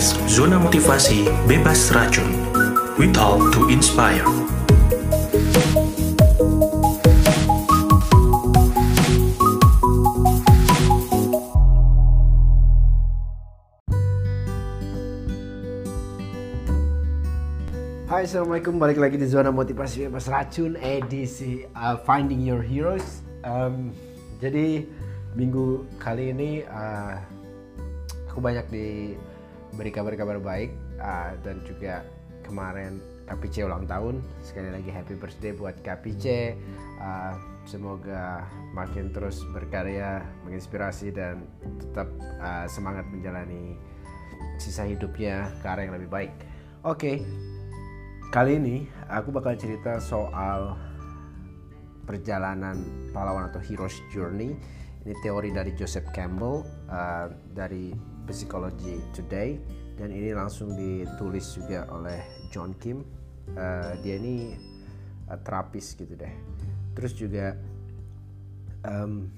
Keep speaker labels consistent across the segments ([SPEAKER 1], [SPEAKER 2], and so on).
[SPEAKER 1] podcast Zona Motivasi Bebas Racun. We talk to inspire.
[SPEAKER 2] Hai Assalamualaikum balik lagi di zona motivasi bebas racun edisi uh, Finding Your Heroes Um, Jadi minggu kali ini uh, aku banyak diberi kabar-kabar baik uh, Dan juga kemarin KPC ulang tahun. Sekali lagi happy birthday buat KPC uh, Semoga makin terus berkarya, menginspirasi dan tetap uh, semangat menjalani sisa hidupnya ke arah yang lebih baik. Oke, Kali ini aku bakal cerita soal perjalanan pahlawan atau hero's journey. Ini teori dari Joseph Campbell uh, dari Psychology Today dan ini langsung ditulis juga oleh John Kim. Uh, dia ini uh, terapis gitu deh. Terus juga um,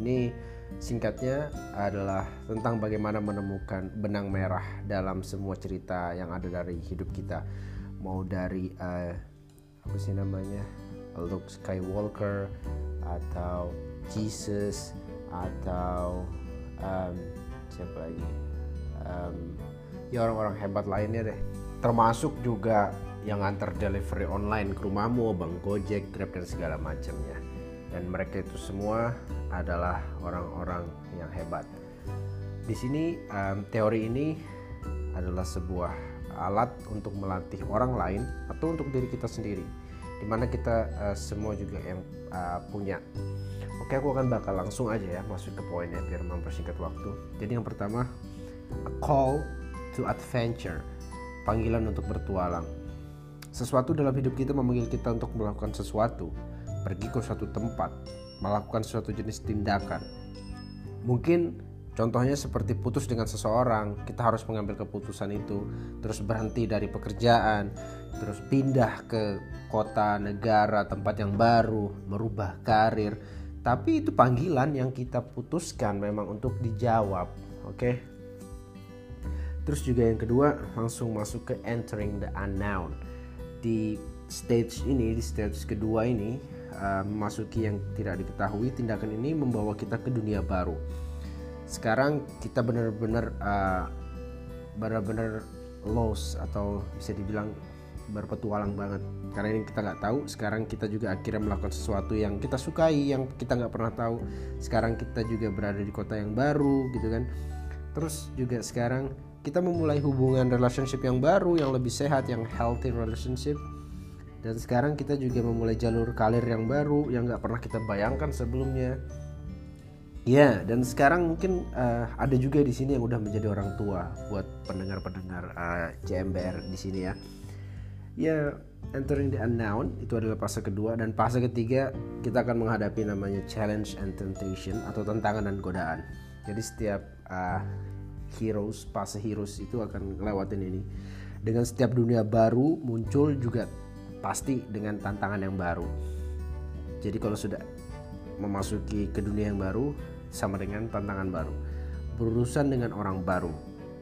[SPEAKER 2] ini singkatnya adalah tentang bagaimana menemukan benang merah dalam semua cerita yang ada dari hidup kita mau dari uh, apa sih namanya Luke Skywalker atau Jesus atau um, siapa lagi um, ya orang-orang hebat lainnya deh termasuk juga yang antar delivery online ke rumahmu bang Gojek Grab dan segala macamnya dan mereka itu semua adalah orang-orang yang hebat. Di sini um, teori ini adalah sebuah alat untuk melatih orang lain atau untuk diri kita sendiri, di mana kita uh, semua juga yang uh, punya. Oke, aku akan bakal langsung aja ya masuk ke poinnya biar mempersingkat waktu. Jadi yang pertama, a call to adventure, panggilan untuk bertualang. Sesuatu dalam hidup kita memanggil kita untuk melakukan sesuatu, pergi ke suatu tempat, melakukan suatu jenis tindakan. Mungkin contohnya seperti putus dengan seseorang, kita harus mengambil keputusan itu, terus berhenti dari pekerjaan, terus pindah ke kota, negara, tempat yang baru, merubah karir. Tapi itu panggilan yang kita putuskan memang untuk dijawab, oke? Okay? Terus juga yang kedua langsung masuk ke entering the unknown. Di stage ini, di stage kedua ini uh, yang tidak diketahui tindakan ini membawa kita ke dunia baru sekarang kita benar-benar uh, benar-benar lost atau bisa dibilang berpetualang banget. Karena ini kita nggak tahu sekarang kita juga akhirnya melakukan sesuatu yang kita sukai yang kita nggak pernah tahu. Sekarang kita juga berada di kota yang baru gitu kan. Terus juga sekarang kita memulai hubungan relationship yang baru yang lebih sehat yang healthy relationship. Dan sekarang kita juga memulai jalur karir yang baru yang nggak pernah kita bayangkan sebelumnya. Ya dan sekarang mungkin uh, ada juga di sini yang udah menjadi orang tua buat pendengar-pendengar uh, eh, CMBR di sini ya ya entering the unknown itu adalah fase kedua dan fase ketiga kita akan menghadapi namanya challenge and temptation atau tantangan dan godaan jadi setiap uh, heroes fase heroes itu akan lewatin ini dengan setiap dunia baru muncul juga pasti dengan tantangan yang baru jadi kalau sudah memasuki ke dunia yang baru sama dengan tantangan baru. Berurusan dengan orang baru,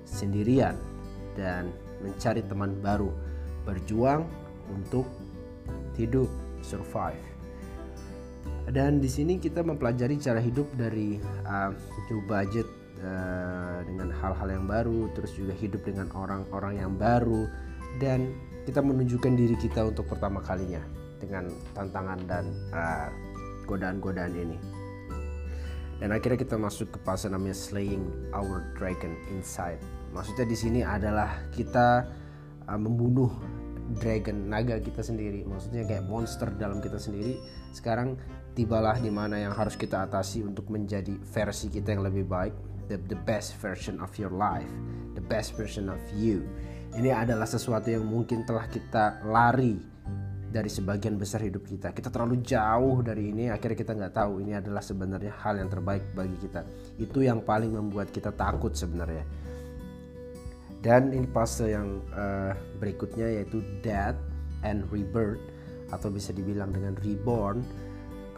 [SPEAKER 2] sendirian, dan mencari teman baru. Berjuang untuk hidup, survive. Dan di sini kita mempelajari cara hidup dari uh, new budget uh, dengan hal-hal yang baru, terus juga hidup dengan orang-orang yang baru, dan kita menunjukkan diri kita untuk pertama kalinya dengan tantangan dan uh, godaan-godaan ini dan akhirnya kita masuk ke fase namanya slaying our dragon inside maksudnya di sini adalah kita uh, membunuh dragon naga kita sendiri maksudnya kayak monster dalam kita sendiri sekarang tibalah di mana yang harus kita atasi untuk menjadi versi kita yang lebih baik the, the best version of your life the best version of you ini adalah sesuatu yang mungkin telah kita lari dari sebagian besar hidup kita. Kita terlalu jauh dari ini, akhirnya kita nggak tahu ini adalah sebenarnya hal yang terbaik bagi kita. Itu yang paling membuat kita takut sebenarnya. Dan ini fase yang uh, berikutnya yaitu death and rebirth atau bisa dibilang dengan reborn,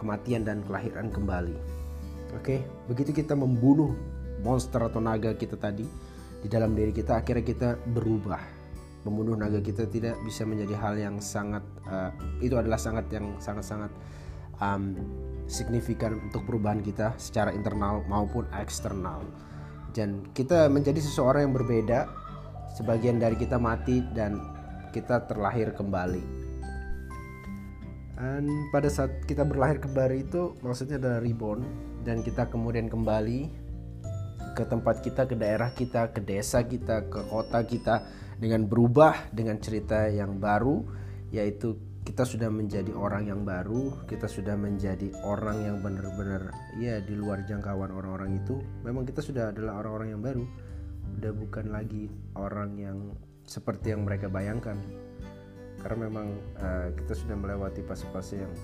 [SPEAKER 2] kematian dan kelahiran kembali. Oke, okay? begitu kita membunuh monster atau naga kita tadi, di dalam diri kita akhirnya kita berubah membunuh naga kita tidak bisa menjadi hal yang sangat uh, itu adalah sangat yang sangat-sangat um, signifikan untuk perubahan kita secara internal maupun eksternal dan kita menjadi seseorang yang berbeda sebagian dari kita mati dan kita terlahir kembali dan pada saat kita berlahir kembali itu maksudnya adalah reborn dan kita kemudian kembali ke tempat kita, ke daerah kita, ke desa kita, ke kota kita dengan berubah dengan cerita yang baru yaitu kita sudah menjadi orang yang baru, kita sudah menjadi orang yang benar-benar ya di luar jangkauan orang-orang itu. Memang kita sudah adalah orang-orang yang baru. Udah bukan lagi orang yang seperti yang mereka bayangkan karena memang uh, kita sudah melewati fase-fase yang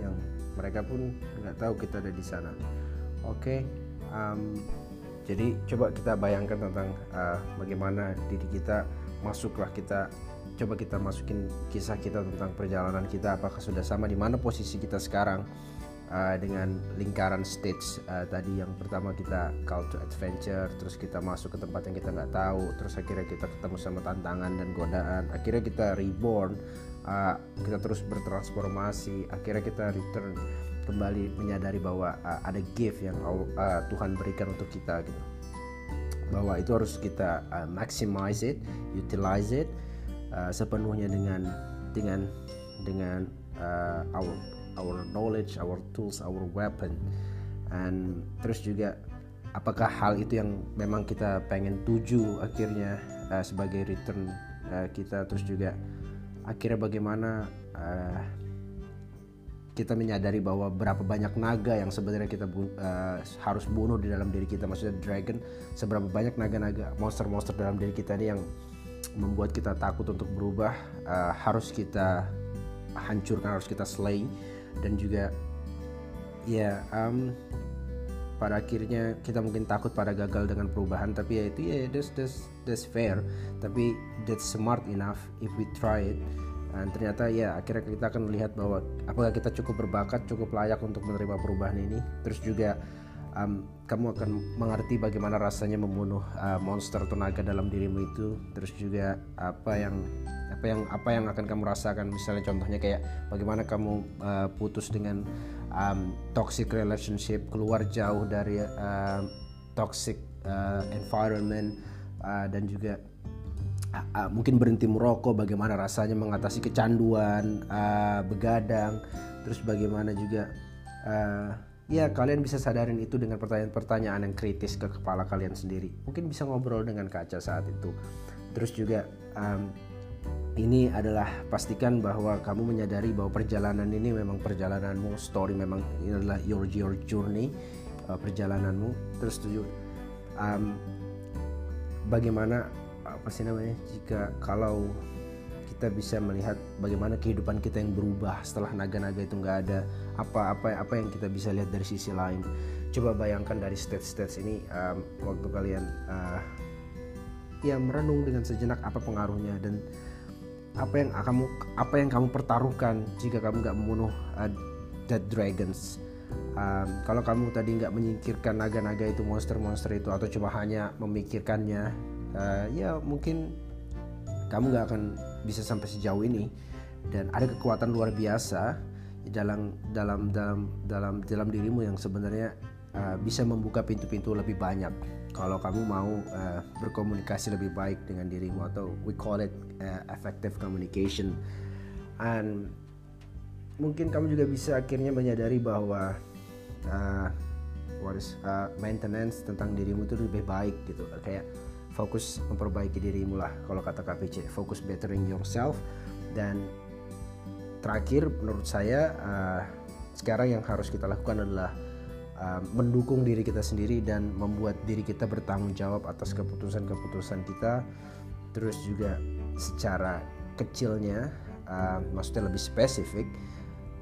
[SPEAKER 2] yang mereka pun nggak tahu kita ada di sana. Oke, okay, um, jadi coba kita bayangkan tentang uh, bagaimana diri kita masuklah kita coba kita masukin kisah kita tentang perjalanan kita apakah sudah sama di mana posisi kita sekarang uh, dengan lingkaran stage uh, tadi yang pertama kita to adventure terus kita masuk ke tempat yang kita nggak tahu terus akhirnya kita ketemu sama tantangan dan godaan. Akhirnya kita reborn uh, kita terus bertransformasi. Akhirnya kita return kembali menyadari bahwa uh, ada gift yang uh, Tuhan berikan untuk kita gitu. Bahwa itu harus kita uh, maximize it, utilize it uh, sepenuhnya dengan dengan dengan uh, our our knowledge, our tools, our weapon. And terus juga apakah hal itu yang memang kita pengen tuju akhirnya uh, sebagai return uh, kita? Terus juga akhirnya bagaimana uh, kita menyadari bahwa berapa banyak naga yang sebenarnya kita uh, harus bunuh di dalam diri kita. Maksudnya dragon seberapa banyak naga-naga monster-monster dalam diri kita ini yang membuat kita takut untuk berubah uh, harus kita hancurkan harus kita slay dan juga ya um, pada akhirnya kita mungkin takut pada gagal dengan perubahan tapi ya itu ya that's, that's, that's fair. Tapi that's smart enough if we try it. Dan ternyata ya akhirnya kita akan melihat bahwa apakah kita cukup berbakat cukup layak untuk menerima perubahan ini. Terus juga um, kamu akan mengerti bagaimana rasanya membunuh uh, monster tenaga dalam dirimu itu. Terus juga apa yang apa yang apa yang akan kamu rasakan? Misalnya contohnya kayak bagaimana kamu uh, putus dengan um, toxic relationship keluar jauh dari uh, toxic uh, environment uh, dan juga uh, mungkin berhenti merokok bagaimana rasanya mengatasi kecanduan uh, begadang terus bagaimana juga uh, ya kalian bisa sadarin itu dengan pertanyaan-pertanyaan yang kritis ke kepala kalian sendiri. Mungkin bisa ngobrol dengan kaca saat itu. Terus juga um, ini adalah pastikan bahwa kamu menyadari bahwa perjalanan ini memang perjalananmu story memang ini adalah your your journey uh, perjalananmu. Terus tujuh um, bagaimana apa sih namanya jika kalau kita bisa melihat bagaimana kehidupan kita yang berubah setelah naga-naga itu nggak ada apa apa apa yang kita bisa lihat dari sisi lain? Coba bayangkan dari stage-stage ini um, waktu kalian uh, ya merenung dengan sejenak apa pengaruhnya dan apa yang kamu apa yang kamu pertaruhkan jika kamu nggak membunuh uh, dead dragons? Um, kalau kamu tadi nggak menyingkirkan naga-naga itu monster-monster itu atau cuma hanya memikirkannya uh, ya mungkin kamu nggak akan bisa sampai sejauh ini. Dan ada kekuatan luar biasa dalam dalam dalam dalam dalam dirimu yang sebenarnya uh, bisa membuka pintu-pintu lebih banyak. Kalau kamu mau uh, berkomunikasi lebih baik dengan dirimu atau we call it uh, effective communication. And mungkin kamu juga bisa akhirnya menyadari bahwa uh, what is uh, maintenance tentang dirimu itu lebih baik gitu. Kayak fokus memperbaiki dirimu lah kalau kata KPC fokus bettering yourself. Dan terakhir menurut saya uh, sekarang yang harus kita lakukan adalah Uh, mendukung diri kita sendiri dan membuat diri kita bertanggung jawab atas keputusan-keputusan kita. Terus juga secara kecilnya uh, maksudnya lebih spesifik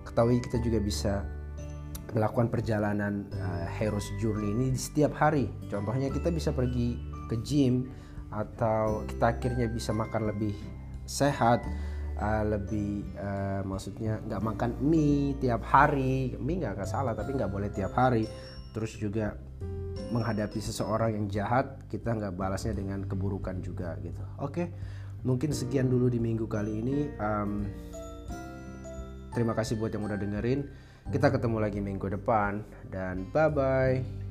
[SPEAKER 2] ketahui kita juga bisa melakukan perjalanan uh, heroes journey ini di setiap hari. Contohnya kita bisa pergi ke gym atau kita akhirnya bisa makan lebih sehat uh, lebih uh, maksudnya nggak makan mie tiap hari. Mie nggak salah tapi nggak boleh tiap hari. Terus juga menghadapi seseorang yang jahat kita nggak balasnya dengan keburukan juga gitu. Oke mungkin sekian dulu di minggu kali ini. Um, terima kasih buat yang udah dengerin. Kita ketemu lagi minggu depan. Dan bye bye